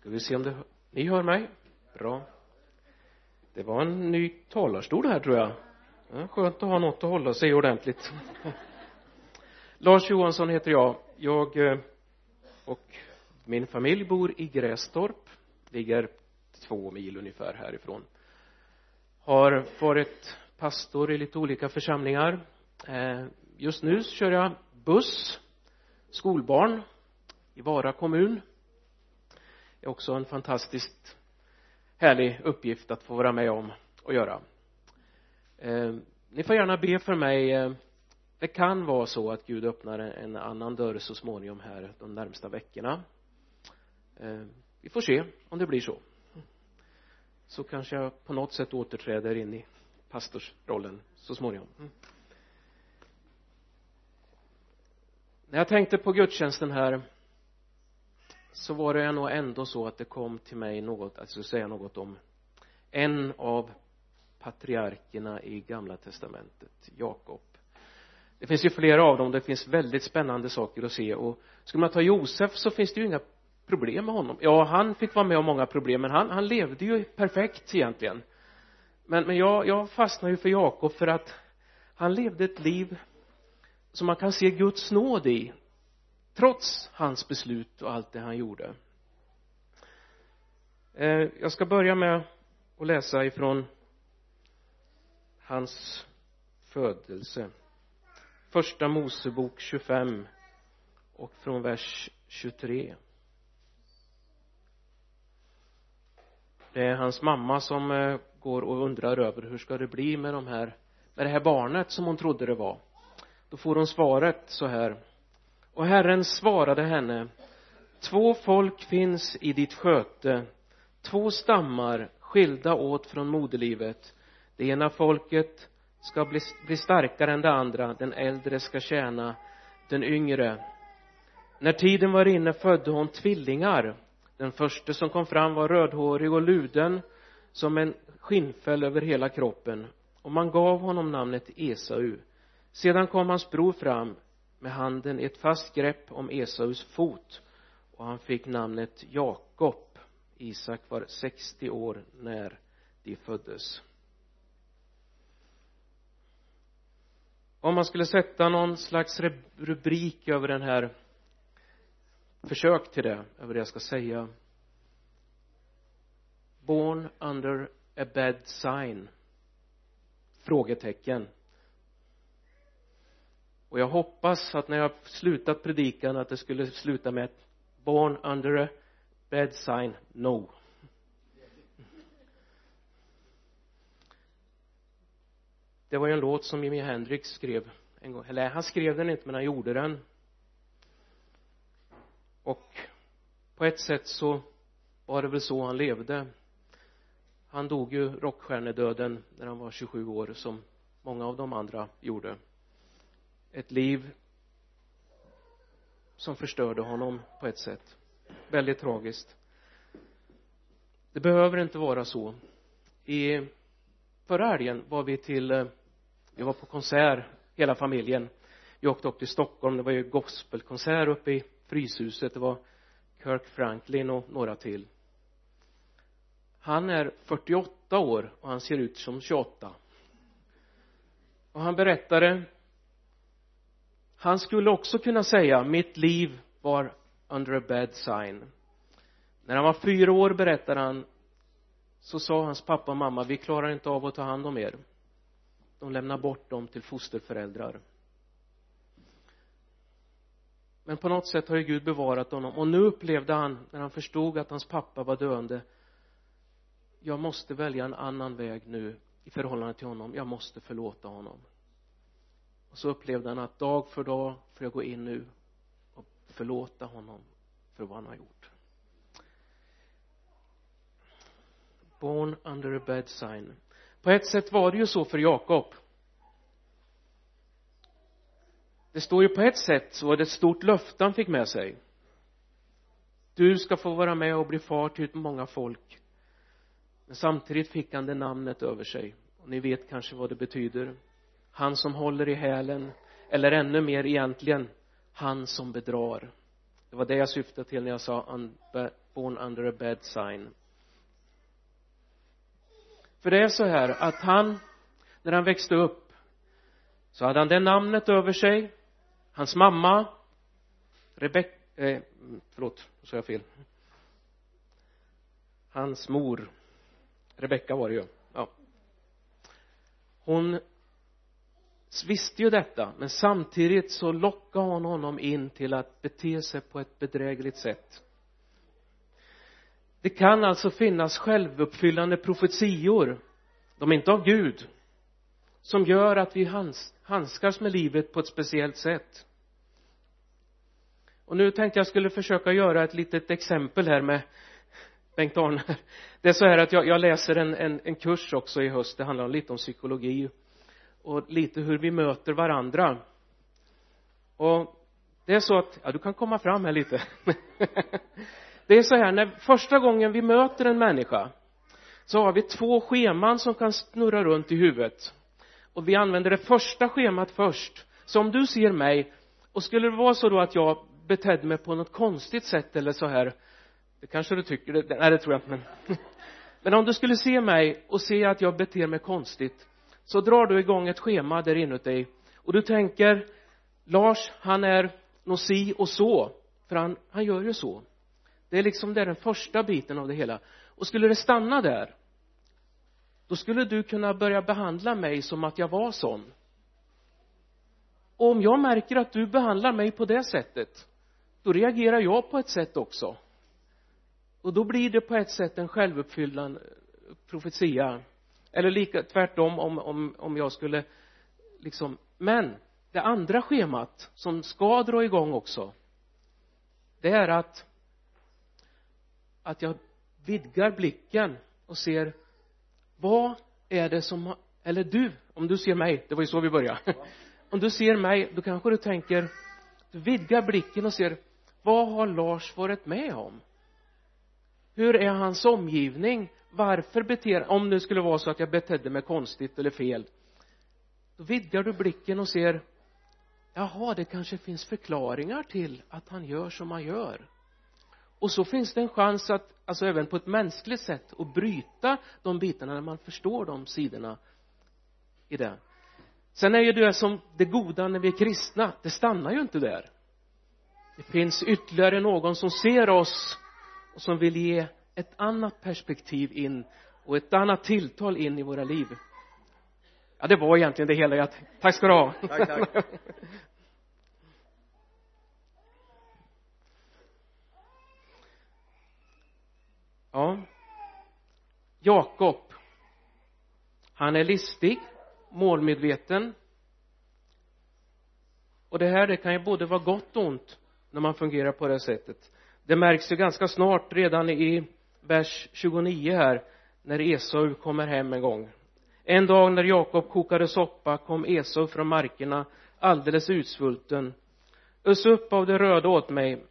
ska vi se om det, ni hör mig? Bra. Det var en ny talarstol här tror jag. Ja, skönt att ha något att hålla sig i ordentligt. Lars Johansson heter jag. Jag eh, och min familj bor i Grästorp. Ligger två mil ungefär härifrån. Har varit pastor i lite olika församlingar. Eh, just nu kör jag buss. Skolbarn i Vara kommun det är också en fantastiskt härlig uppgift att få vara med om och göra. Eh, ni får gärna be för mig. Eh, det kan vara så att Gud öppnar en annan dörr så småningom här de närmsta veckorna. Eh, vi får se om det blir så. Så kanske jag på något sätt återträder in i pastorsrollen så småningom. Mm. när jag tänkte på gudstjänsten här så var det nog ändå så att det kom till mig något, alltså säga något om en av patriarkerna i gamla testamentet, Jakob. Det finns ju flera av dem, det finns väldigt spännande saker att se. Och skulle man ta Josef så finns det ju inga problem med honom. Ja, han fick vara med om många problem men han, han levde ju perfekt egentligen. Men, men jag, jag fastnar ju för Jakob för att han levde ett liv som man kan se Guds nåd i trots hans beslut och allt det han gjorde. Eh, jag ska börja med att läsa ifrån hans födelse. Första Mosebok 25 och från vers 23 det är hans mamma som eh, går och undrar över hur ska det bli med de här med det här barnet som hon trodde det var. Då får hon svaret så här och Herren svarade henne två folk finns i ditt sköte. Två stammar skilda åt från moderlivet. Det ena folket ska bli, bli starkare än det andra. Den äldre ska tjäna den yngre. När tiden var inne födde hon tvillingar. Den första som kom fram var rödhårig och luden som en skinnfäll över hela kroppen. Och man gav honom namnet Esau. Sedan kom hans bror fram med handen i ett fast grepp om Esaus fot och han fick namnet Jakob. Isak var 60 år när de föddes. Om man skulle sätta någon slags rubrik över den här försök till det över det jag ska säga. Born under a bad sign? Frågetecken och jag hoppas att när jag slutat predikan att det skulle sluta med ett born under a bad sign no. Det var ju en låt som Jimi Hendrix skrev en gång, eller han skrev den inte men han gjorde den. Och på ett sätt så var det väl så han levde. Han dog ju rockstjärnedöden när han var 27 år som många av de andra gjorde ett liv som förstörde honom på ett sätt. Väldigt tragiskt. Det behöver inte vara så. I förra helgen var vi till eh, vi var på konsert hela familjen. Vi åkte upp till Stockholm. Det var ju gospelkonsert uppe i Fryshuset. Det var Kirk Franklin och några till. Han är 48 år och han ser ut som 28 och han berättade han skulle också kunna säga mitt liv var under a bad sign. När han var fyra år berättade han så sa hans pappa och mamma vi klarar inte av att ta hand om er. De lämnar bort dem till fosterföräldrar. Men på något sätt har ju Gud bevarat honom. Och nu upplevde han när han förstod att hans pappa var döende jag måste välja en annan väg nu i förhållande till honom. Jag måste förlåta honom och så upplevde han att dag för dag får jag gå in nu och förlåta honom för vad han har gjort. Born under a bad sign. På ett sätt var det ju så för Jakob. Det står ju på ett sätt så var det ett stort löfte han fick med sig. Du ska få vara med och bli far till många folk. Men samtidigt fick han det namnet över sig. Och ni vet kanske vad det betyder han som håller i hälen eller ännu mer egentligen han som bedrar. Det var det jag syftade till när jag sa born under a bad sign. För det är så här att han när han växte upp så hade han det namnet över sig. Hans mamma Rebecka eh, förlåt, nu sa jag fel. Hans mor Rebecka var det ju. Ja. Hon visste ju detta men samtidigt så lockade hon honom in till att bete sig på ett bedrägligt sätt. Det kan alltså finnas självuppfyllande profetior de är inte av Gud som gör att vi handskas med livet på ett speciellt sätt. Och nu tänkte jag skulle försöka göra ett litet exempel här med Bengt-Arne det är så här att jag, jag läser en, en, en kurs också i höst det handlar lite om psykologi och lite hur vi möter varandra. Och det är så att, ja du kan komma fram här lite. Det är så här när första gången vi möter en människa så har vi två scheman som kan snurra runt i huvudet. Och vi använder det första schemat först. Så om du ser mig och skulle det vara så då att jag betedde mig på något konstigt sätt eller så här det kanske du tycker, det, nej det tror jag inte men men om du skulle se mig och se att jag beter mig konstigt så drar du igång ett schema där inuti. Och du tänker Lars han är nog si och så. För han, han gör ju så. Det är liksom det är den första biten av det hela. Och skulle det stanna där då skulle du kunna börja behandla mig som att jag var sån. Och om jag märker att du behandlar mig på det sättet då reagerar jag på ett sätt också. Och då blir det på ett sätt en självuppfyllande profetia eller lika tvärtom om, om, om jag skulle liksom men det andra schemat som ska dra igång också det är att att jag vidgar blicken och ser vad är det som eller du om du ser mig det var ju så vi började. Om du ser mig då kanske du tänker du vidgar blicken och ser vad har Lars varit med om hur är hans omgivning? Varför beter om det skulle vara så att jag betedde mig konstigt eller fel då vidgar du blicken och ser jaha det kanske finns förklaringar till att han gör som han gör. Och så finns det en chans att alltså även på ett mänskligt sätt att bryta de bitarna när man förstår de sidorna i det. Sen är ju det som det goda när vi är kristna det stannar ju inte där. Det finns ytterligare någon som ser oss som vill ge ett annat perspektiv in och ett annat tilltal in i våra liv. Ja det var egentligen det hela. Jag tack ska du ha. Tack, tack. ja. Jakob. Han är listig målmedveten. Och det här det kan ju både vara gott och ont när man fungerar på det sättet det märks ju ganska snart redan i vers 29 här när Esau kommer hem en gång. En dag när Jakob kokade soppa kom Esau från markerna alldeles utsvulten. Ös upp av det röda åt mig.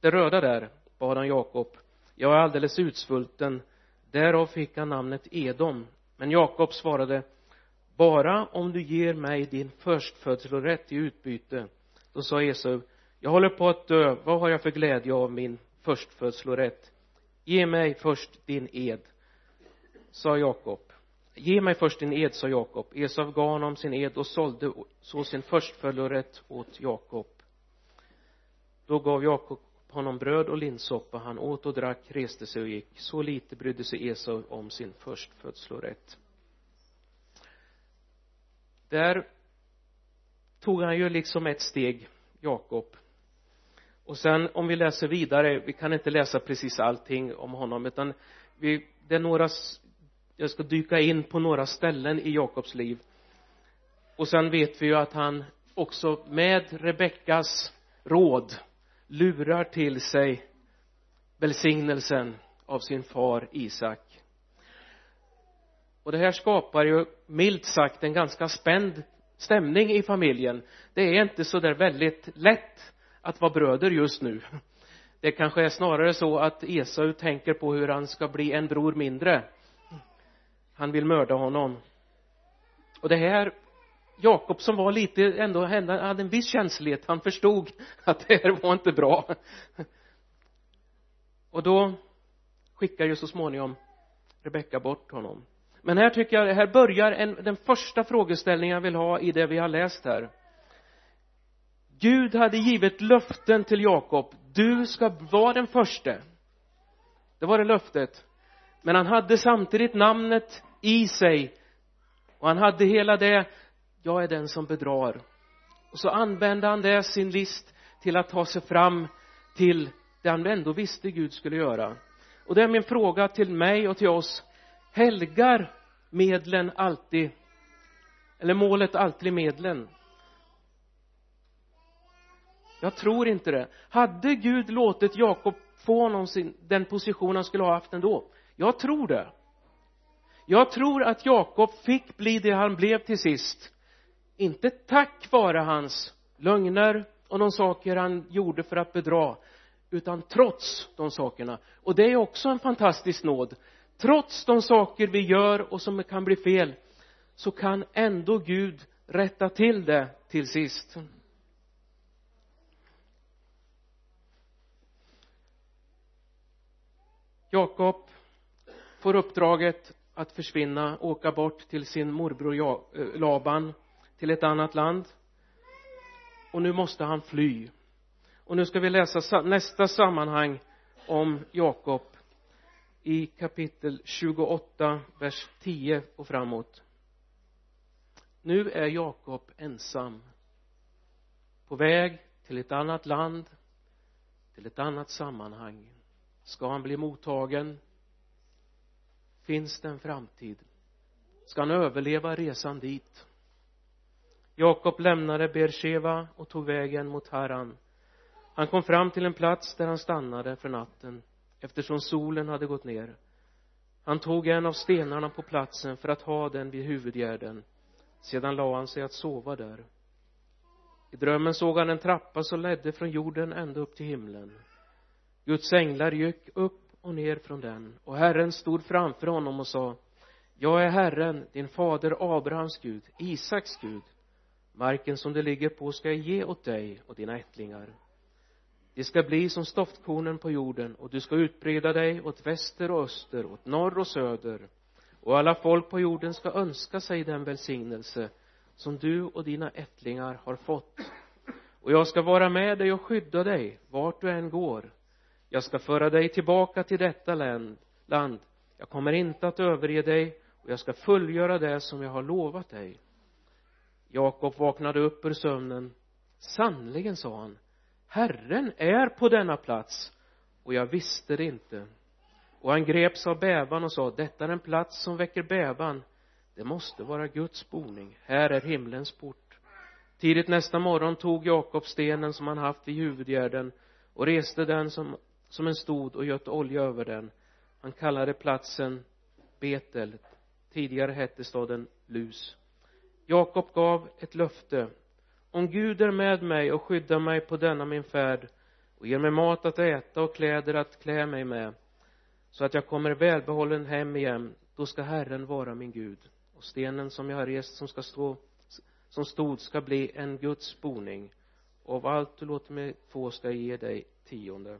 Det röda där bad han Jakob. Jag är alldeles utsvulten. Därav fick han namnet Edom. Men Jakob svarade bara om du ger mig din förstfödslorätt i utbyte. Då sa Esau jag håller på att dö. Vad har jag för glädje av min förstfödslorätt? Ge mig först din ed sa Jakob. Ge mig först din ed sa Jakob. Esau gav honom sin ed och sålde så sin förstfödslorätt åt Jakob. Då gav Jakob honom bröd och linssoppa. Han åt och drack reste sig och gick. Så lite brydde sig Esau om sin förstfödslorätt. Där tog han ju liksom ett steg Jakob och sen om vi läser vidare vi kan inte läsa precis allting om honom utan vi, det är några jag ska dyka in på några ställen i Jakobs liv. Och sen vet vi ju att han också med Rebeckas råd lurar till sig välsignelsen av sin far Isak. Och det här skapar ju milt sagt en ganska spänd stämning i familjen. Det är inte så där väldigt lätt att vara bröder just nu. Det kanske är snarare så att Esau tänker på hur han ska bli en bror mindre. Han vill mörda honom. Och det här Jakob som var lite ändå hade en viss känslighet. Han förstod att det här var inte bra. Och då skickar ju så småningom Rebecka bort honom. Men här tycker jag, här börjar en, den första frågeställningen jag vill ha i det vi har läst här. Gud hade givit löften till Jakob. Du ska vara den förste. Det var det löftet. Men han hade samtidigt namnet i sig. Och han hade hela det jag är den som bedrar. Och så använde han det sin list till att ta sig fram till det han ändå visste Gud skulle göra. Och det är min fråga till mig och till oss. Helgar medlen alltid? Eller målet alltid medlen? Jag tror inte det. Hade Gud låtit Jakob få honom sin, den position han skulle ha haft ändå? Jag tror det. Jag tror att Jakob fick bli det han blev till sist. Inte tack vare hans lögner och de saker han gjorde för att bedra utan trots de sakerna. Och det är också en fantastisk nåd. Trots de saker vi gör och som kan bli fel så kan ändå Gud rätta till det till sist. Jakob får uppdraget att försvinna, åka bort till sin morbror eh, Laban till ett annat land. Och nu måste han fly. Och nu ska vi läsa nästa sammanhang om Jakob i kapitel 28 vers 10 och framåt. Nu är Jakob ensam på väg till ett annat land till ett annat sammanhang ska han bli mottagen? Finns det en framtid? Ska han överleva resan dit? Jakob lämnade Bersheva och tog vägen mot Haran. Han kom fram till en plats där han stannade för natten eftersom solen hade gått ner. Han tog en av stenarna på platsen för att ha den vid huvudgärden. Sedan la han sig att sova där. I drömmen såg han en trappa som ledde från jorden ända upp till himlen. Guds änglar gick upp och ner från den och Herren stod framför honom och sa jag är Herren, din fader Abrahams Gud, Isaks Gud. Marken som det ligger på ska jag ge åt dig och dina ättlingar. Det ska bli som stoftkornen på jorden och du ska utbreda dig åt väster och öster, åt norr och söder. Och alla folk på jorden ska önska sig den välsignelse som du och dina ättlingar har fått. Och jag ska vara med dig och skydda dig vart du än går jag ska föra dig tillbaka till detta land jag kommer inte att överge dig och jag ska fullgöra det som jag har lovat dig. Jakob vaknade upp ur sömnen. Sannerligen sa han Herren är på denna plats och jag visste det inte. Och han greps av bävan och sa detta är en plats som väcker bävan. Det måste vara Guds boning. Här är himlens port. Tidigt nästa morgon tog Jakob stenen som han haft vid huvudgärden och reste den som, som en stod och göt olja över den. Han kallade platsen Betel. Tidigare hette staden Lus. Jakob gav ett löfte. Om Gud är med mig och skyddar mig på denna min färd och ger mig mat att äta och kläder att klä mig med så att jag kommer välbehållen hem igen då ska Herren vara min Gud och stenen som jag har rest som ska stå som stod ska bli en Guds boning. Och av allt du låter mig få ska jag ge dig tionde.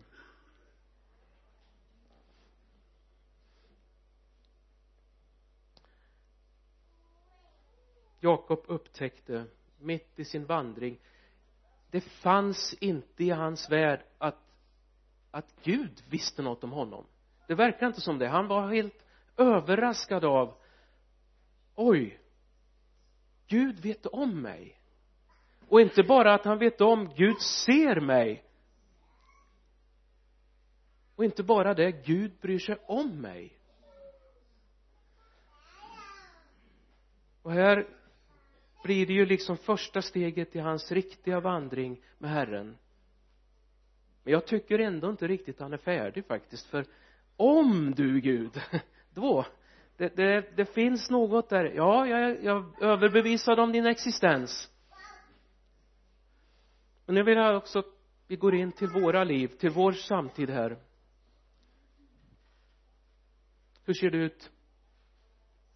Jakob upptäckte mitt i sin vandring det fanns inte i hans värld att att Gud visste något om honom. Det verkar inte som det. Han var helt överraskad av oj Gud vet om mig. Och inte bara att han vet om Gud ser mig. Och inte bara det Gud bryr sig om mig. Och här blir det ju liksom första steget i hans riktiga vandring med Herren. Men jag tycker ändå inte riktigt han är färdig faktiskt för om du Gud då det, det, det finns något där. Ja jag, jag är överbevisad om din existens. Men nu vill jag också vi går in till våra liv till vår samtid här. Hur ser det ut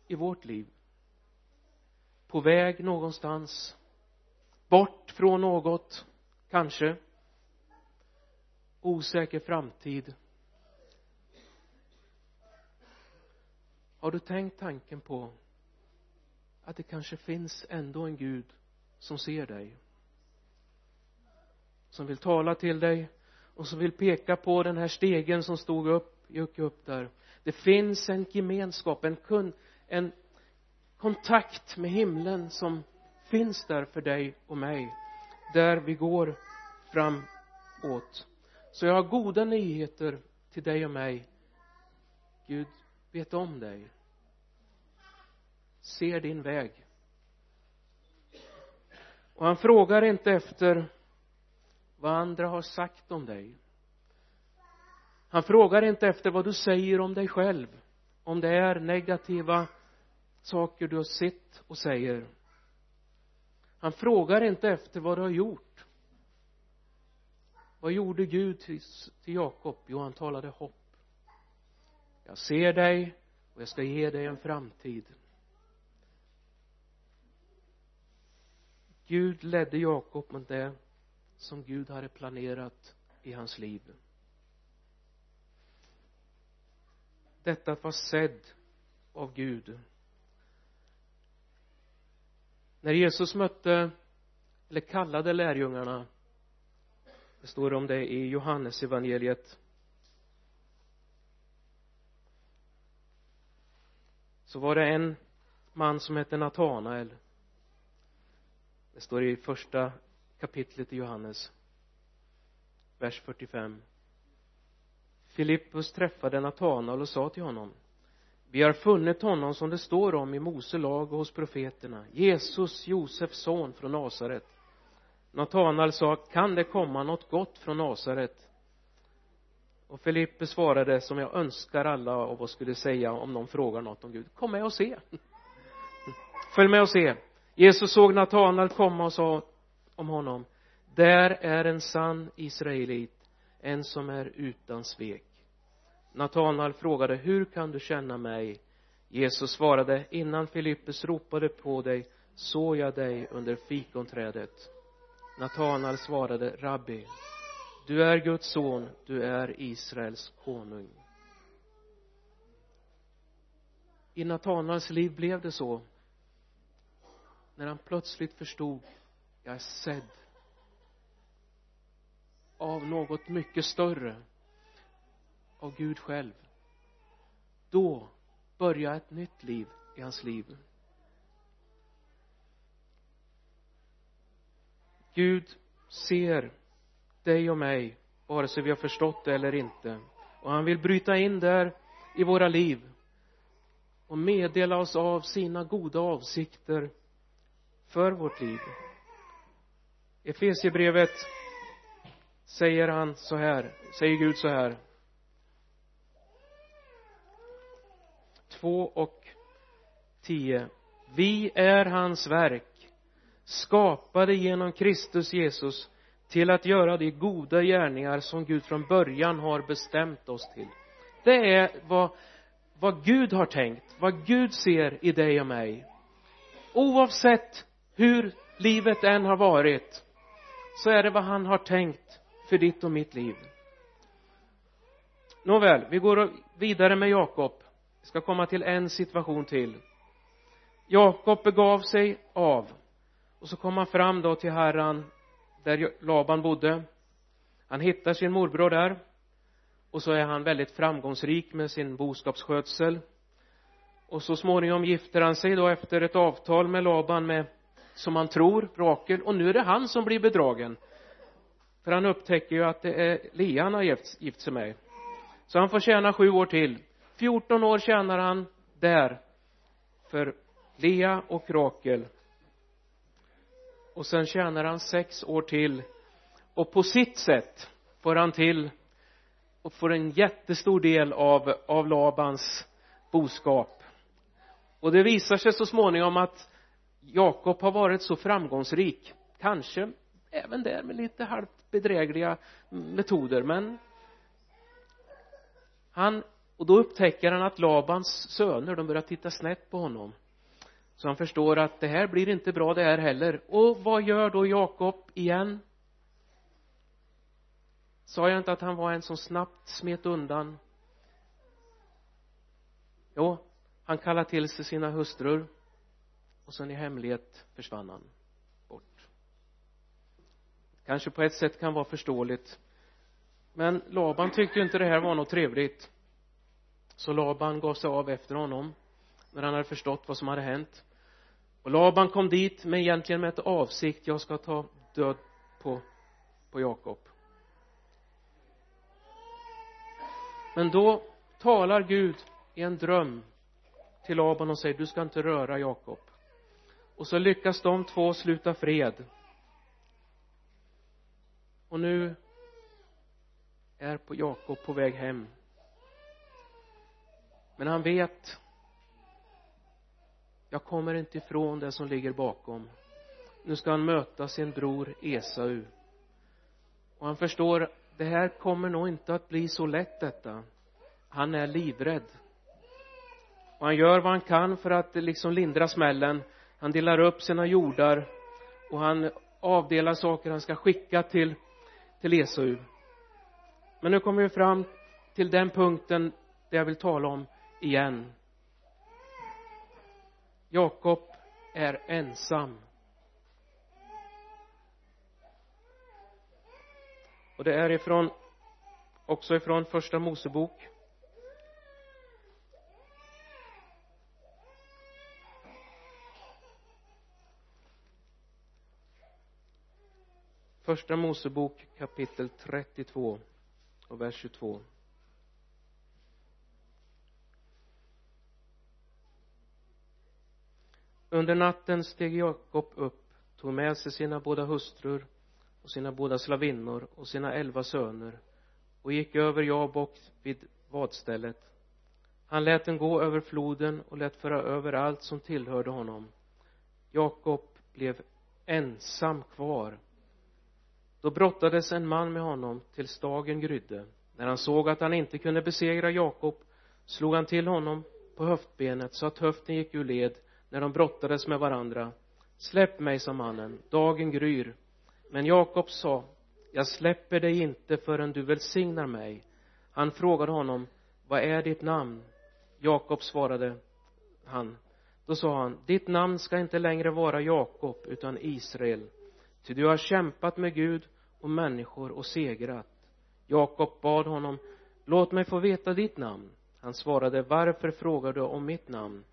i vårt liv? på väg någonstans bort från något kanske osäker framtid. Har du tänkt tanken på att det kanske finns ändå en Gud som ser dig som vill tala till dig och som vill peka på den här stegen som stod upp, gick upp där? Det finns en gemenskap, en, kun, en kontakt med himlen som finns där för dig och mig där vi går framåt. Så jag har goda nyheter till dig och mig. Gud vet om dig. Ser din väg. Och han frågar inte efter vad andra har sagt om dig. Han frågar inte efter vad du säger om dig själv om det är negativa saker du har sett och säger. Han frågar inte efter vad du har gjort. Vad gjorde Gud till, till Jakob? Jo han talade hopp. Jag ser dig och jag ska ge dig en framtid. Gud ledde Jakob mot det som Gud hade planerat i hans liv. Detta var sedd av Gud när Jesus mötte eller kallade lärjungarna det står om det i Johannes evangeliet. Så var det en man som hette Natanael. Det står i första kapitlet i Johannes vers 45 Filippus träffade Natanael och sa till honom vi har funnit honom som det står om i Mose lag och hos profeterna. Jesus, Josefs son från Nasaret. Natanael sa kan det komma något gott från Nasaret? Och Filippe svarade som jag önskar alla av oss skulle säga om någon frågar något om Gud. Kom med och se. Följ med och se. Jesus såg Natanael komma och sa om honom där är en sann israelit en som är utan svek. Natanael frågade hur kan du känna mig? Jesus svarade innan Filippus ropade på dig såg jag dig under fikonträdet. Natanael svarade rabbi du är Guds son du är Israels konung. I Natanaels liv blev det så när han plötsligt förstod jag är sedd av något mycket större av Gud själv då börjar ett nytt liv i hans liv. Gud ser dig och mig vare sig vi har förstått det eller inte. Och han vill bryta in där i våra liv och meddela oss av sina goda avsikter för vårt liv. Efesierbrevet säger han så här, säger Gud så här. 2 och 10 vi är hans verk skapade genom Kristus Jesus till att göra de goda gärningar som Gud från början har bestämt oss till. Det är vad vad Gud har tänkt vad Gud ser i dig och mig. Oavsett hur livet än har varit så är det vad han har tänkt för ditt och mitt liv. Nåväl vi går vidare med Jakob vi ska komma till en situation till. Jakob begav sig av. Och så kom han fram då till Herran där Laban bodde. Han hittar sin morbror där. Och så är han väldigt framgångsrik med sin boskapsskötsel. Och så småningom gifter han sig då efter ett avtal med Laban med som han tror, Rakel. Och nu är det han som blir bedragen. För han upptäcker ju att det är Lea han har gift, gift sig med. Så han får tjäna sju år till. 14 år tjänar han där för Lea och Rakel. Och sen tjänar han sex år till. Och på sitt sätt får han till och får en jättestor del av, av Labans boskap. Och det visar sig så småningom att Jakob har varit så framgångsrik. Kanske även där med lite halvt bedrägliga metoder men han och då upptäcker han att Labans söner de börjar titta snett på honom. Så han förstår att det här blir inte bra det här heller. Och vad gör då Jakob igen? Sa jag inte att han var en som snabbt smet undan? Jo han kallade till sig sina hustrur. Och sen i hemlighet försvann han bort. Kanske på ett sätt kan vara förståeligt. Men Laban tyckte inte det här var något trevligt så Laban gav sig av efter honom när han hade förstått vad som hade hänt. Och Laban kom dit men egentligen med ett avsikt jag ska ta död på på Jakob. Men då talar Gud i en dröm till Laban och säger du ska inte röra Jakob. Och så lyckas de två sluta fred. Och nu är på Jakob på väg hem men han vet jag kommer inte ifrån det som ligger bakom. Nu ska han möta sin bror Esau. Och han förstår det här kommer nog inte att bli så lätt detta. Han är livrädd. Och han gör vad han kan för att liksom lindra smällen. Han delar upp sina jordar och han avdelar saker han ska skicka till till Esau. Men nu kommer vi fram till den punkten där jag vill tala om igen. Jakob är ensam. Och det är ifrån också ifrån första Mosebok. Första Mosebok kapitel 32 och vers 22 under natten steg Jakob upp tog med sig sina båda hustrur och sina båda slavinnor och sina elva söner och gick över Jabok vid vadstället. Han lät den gå över floden och lät föra över allt som tillhörde honom. Jakob blev ensam kvar. Då brottades en man med honom tills dagen grydde. När han såg att han inte kunde besegra Jakob slog han till honom på höftbenet så att höften gick ur led när de brottades med varandra släpp mig sa mannen dagen gryr. Men Jakob sa jag släpper dig inte förrän du välsignar mig. Han frågade honom vad är ditt namn? Jakob svarade han då sa han ditt namn ska inte längre vara Jakob utan Israel. Ty du har kämpat med Gud och människor och segrat. Jakob bad honom låt mig få veta ditt namn. Han svarade varför frågar du om mitt namn?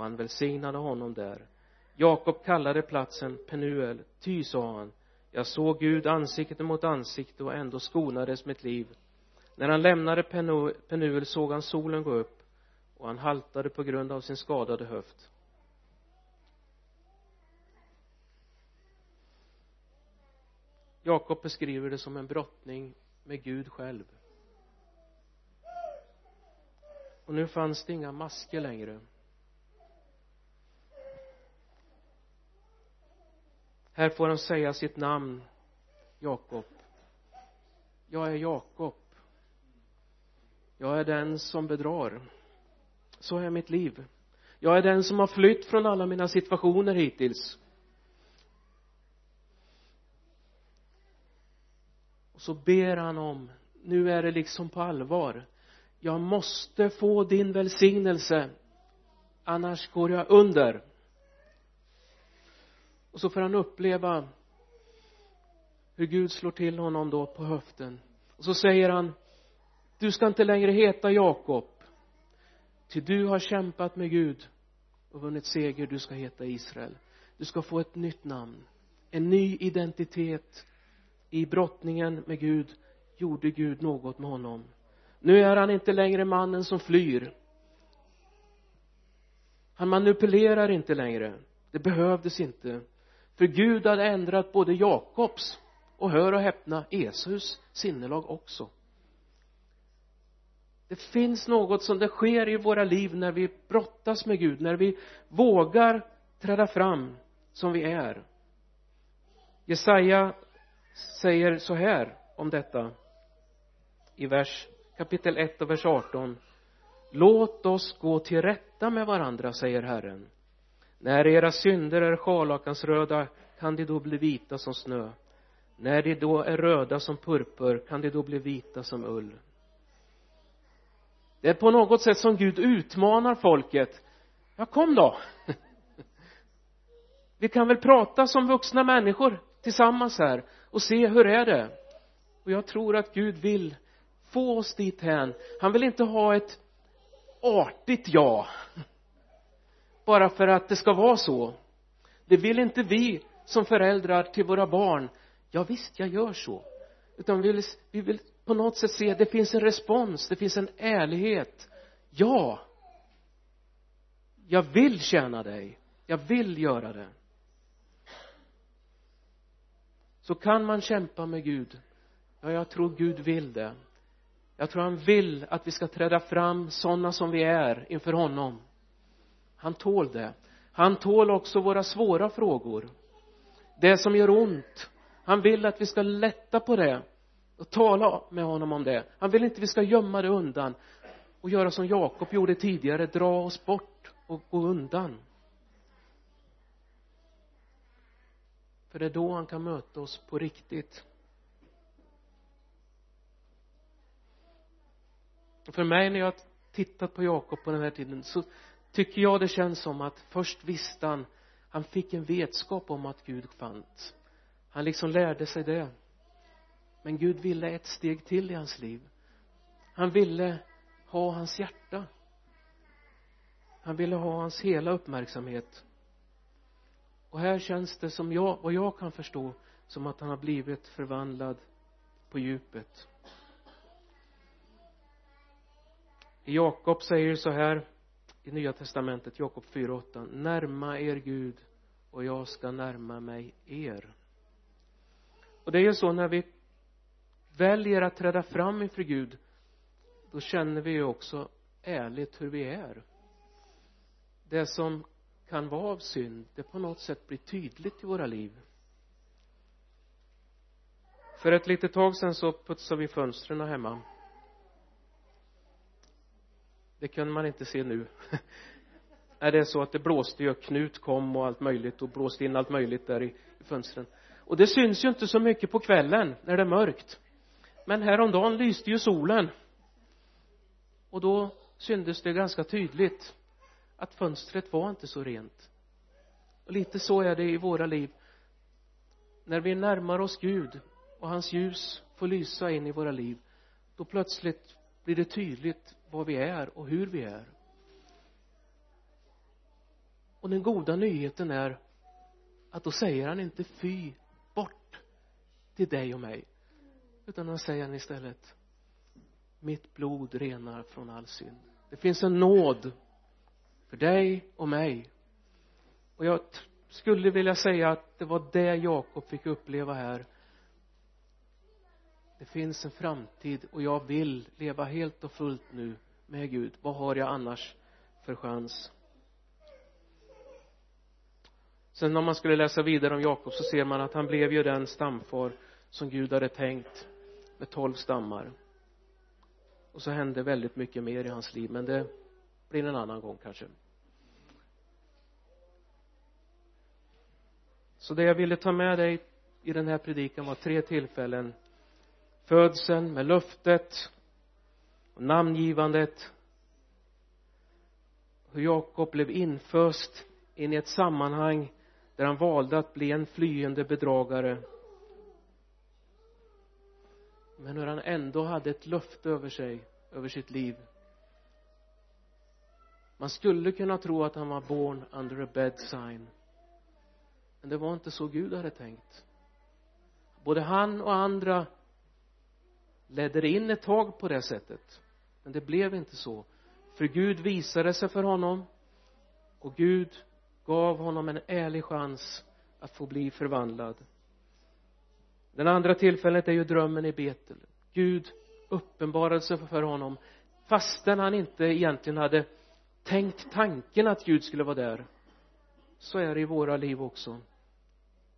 Och han välsignade honom där. Jakob kallade platsen Penuel. Ty sa han jag såg Gud ansikte mot ansikte och ändå skonades mitt liv. När han lämnade Penuel såg han solen gå upp och han haltade på grund av sin skadade höft. Jakob beskriver det som en brottning med Gud själv. Och nu fanns det inga masker längre. Här får han säga sitt namn. Jakob. Jag är Jakob. Jag är den som bedrar. Så är mitt liv. Jag är den som har flytt från alla mina situationer hittills. Och så ber han om nu är det liksom på allvar. Jag måste få din välsignelse annars går jag under och så får han uppleva hur Gud slår till honom då på höften. Och så säger han du ska inte längre heta Jakob ty du har kämpat med Gud och vunnit seger. Du ska heta Israel. Du ska få ett nytt namn. En ny identitet i brottningen med Gud gjorde Gud något med honom. Nu är han inte längre mannen som flyr. Han manipulerar inte längre. Det behövdes inte för Gud hade ändrat både Jakobs och hör och häpna Esaus sinnelag också. Det finns något som det sker i våra liv när vi brottas med Gud när vi vågar träda fram som vi är. Jesaja säger så här om detta i vers kapitel 1 och vers 18 låt oss gå till rätta med varandra säger Herren när era synder är scharlakansröda kan de då bli vita som snö. När de då är röda som purpur kan de då bli vita som ull. Det är på något sätt som Gud utmanar folket. Ja kom då. Vi kan väl prata som vuxna människor tillsammans här och se hur är det. Och jag tror att Gud vill få oss dit hän han vill inte ha ett artigt ja bara för att det ska vara så. Det vill inte vi som föräldrar till våra barn. Ja visst jag gör så. Utan vi vill, vi vill på något sätt se det finns en respons det finns en ärlighet. Ja. Jag vill tjäna dig. Jag vill göra det. Så kan man kämpa med Gud. Ja jag tror Gud vill det. Jag tror han vill att vi ska träda fram sådana som vi är inför honom han tål det. Han tål också våra svåra frågor. Det som gör ont han vill att vi ska lätta på det och tala med honom om det. Han vill inte att vi ska gömma det undan och göra som Jakob gjorde tidigare dra oss bort och gå undan. För det är då han kan möta oss på riktigt. För mig när jag tittat på Jakob på den här tiden så tycker jag det känns som att först visste han han fick en vetskap om att Gud fanns. Han liksom lärde sig det. Men Gud ville ett steg till i hans liv. Han ville ha hans hjärta. Han ville ha hans hela uppmärksamhet. Och här känns det som jag, vad jag kan förstå som att han har blivit förvandlad på djupet. I Jakob säger så här i nya testamentet Jakob 4.8 närma er Gud och jag ska närma mig er. Och det är ju så när vi väljer att träda fram inför Gud då känner vi ju också ärligt hur vi är. Det som kan vara av synd det på något sätt blir tydligt i våra liv. För ett litet tag sedan så putsade vi fönstren hemma det kunde man inte se nu. Är det så att det blåste ju Knut kom och allt möjligt och blåste in allt möjligt där i, i fönstren? Och det syns ju inte så mycket på kvällen när det är mörkt. Men häromdagen lyste ju solen. Och då syntes det ganska tydligt att fönstret var inte så rent. Och lite så är det i våra liv. När vi närmar oss Gud och hans ljus får lysa in i våra liv då plötsligt blir det tydligt vad vi är och hur vi är. Och den goda nyheten är att då säger han inte fy bort till dig och mig utan han säger han istället mitt blod renar från all synd. Det finns en nåd för dig och mig. Och jag skulle vilja säga att det var det Jakob fick uppleva här det finns en framtid och jag vill leva helt och fullt nu med Gud. Vad har jag annars för chans? Sen när man skulle läsa vidare om Jakob så ser man att han blev ju den stamfar som Gud hade tänkt med tolv stammar. Och så hände väldigt mycket mer i hans liv men det blir en annan gång kanske. Så det jag ville ta med dig i den här predikan var tre tillfällen födseln med löftet och namngivandet. Hur Jakob blev inföst in i ett sammanhang där han valde att bli en flyende bedragare. Men hur han ändå hade ett löfte över sig över sitt liv. Man skulle kunna tro att han var born under a bed sign. Men det var inte så Gud hade tänkt. Både han och andra ledde in ett tag på det sättet. Men det blev inte så. För Gud visade sig för honom och Gud gav honom en ärlig chans att få bli förvandlad. Den andra tillfället är ju drömmen i Betel. Gud uppenbarade sig för honom fastän han inte egentligen hade tänkt tanken att Gud skulle vara där. Så är det i våra liv också.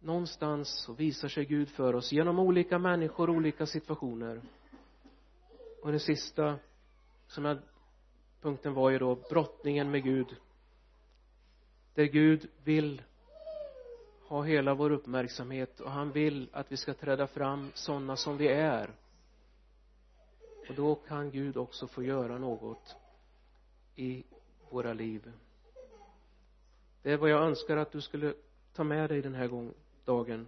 Någonstans så visar sig Gud för oss genom olika människor, olika situationer och den sista som jag punkten var ju då brottningen med Gud. Där Gud vill ha hela vår uppmärksamhet och han vill att vi ska träda fram sådana som vi är. Och då kan Gud också få göra något i våra liv. Det är vad jag önskar att du skulle ta med dig den här gång, dagen.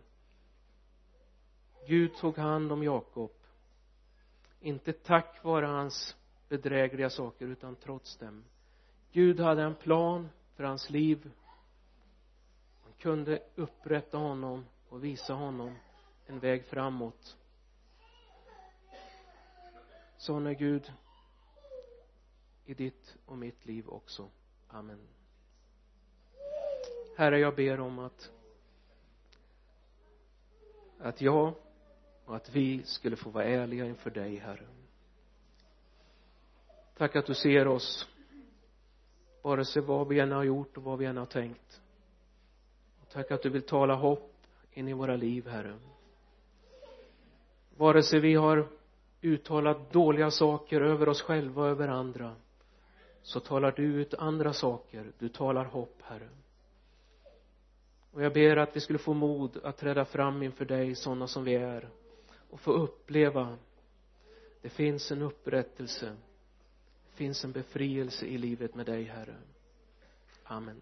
Gud tog hand om Jakob inte tack vare hans bedrägliga saker utan trots dem. Gud hade en plan för hans liv. Han kunde upprätta honom och visa honom en väg framåt. Sån är Gud i ditt och mitt liv också. Amen. Herre jag ber om att att jag och att vi skulle få vara ärliga inför dig herre. Tack att du ser oss vare sig vad vi än har gjort och vad vi än har tänkt. Tack att du vill tala hopp in i våra liv herre. Vare sig vi har uttalat dåliga saker över oss själva och över andra så talar du ut andra saker. Du talar hopp herre. Och jag ber att vi skulle få mod att träda fram inför dig sådana som vi är och få uppleva. Det finns en upprättelse. Det finns en befrielse i livet med dig herre. Amen.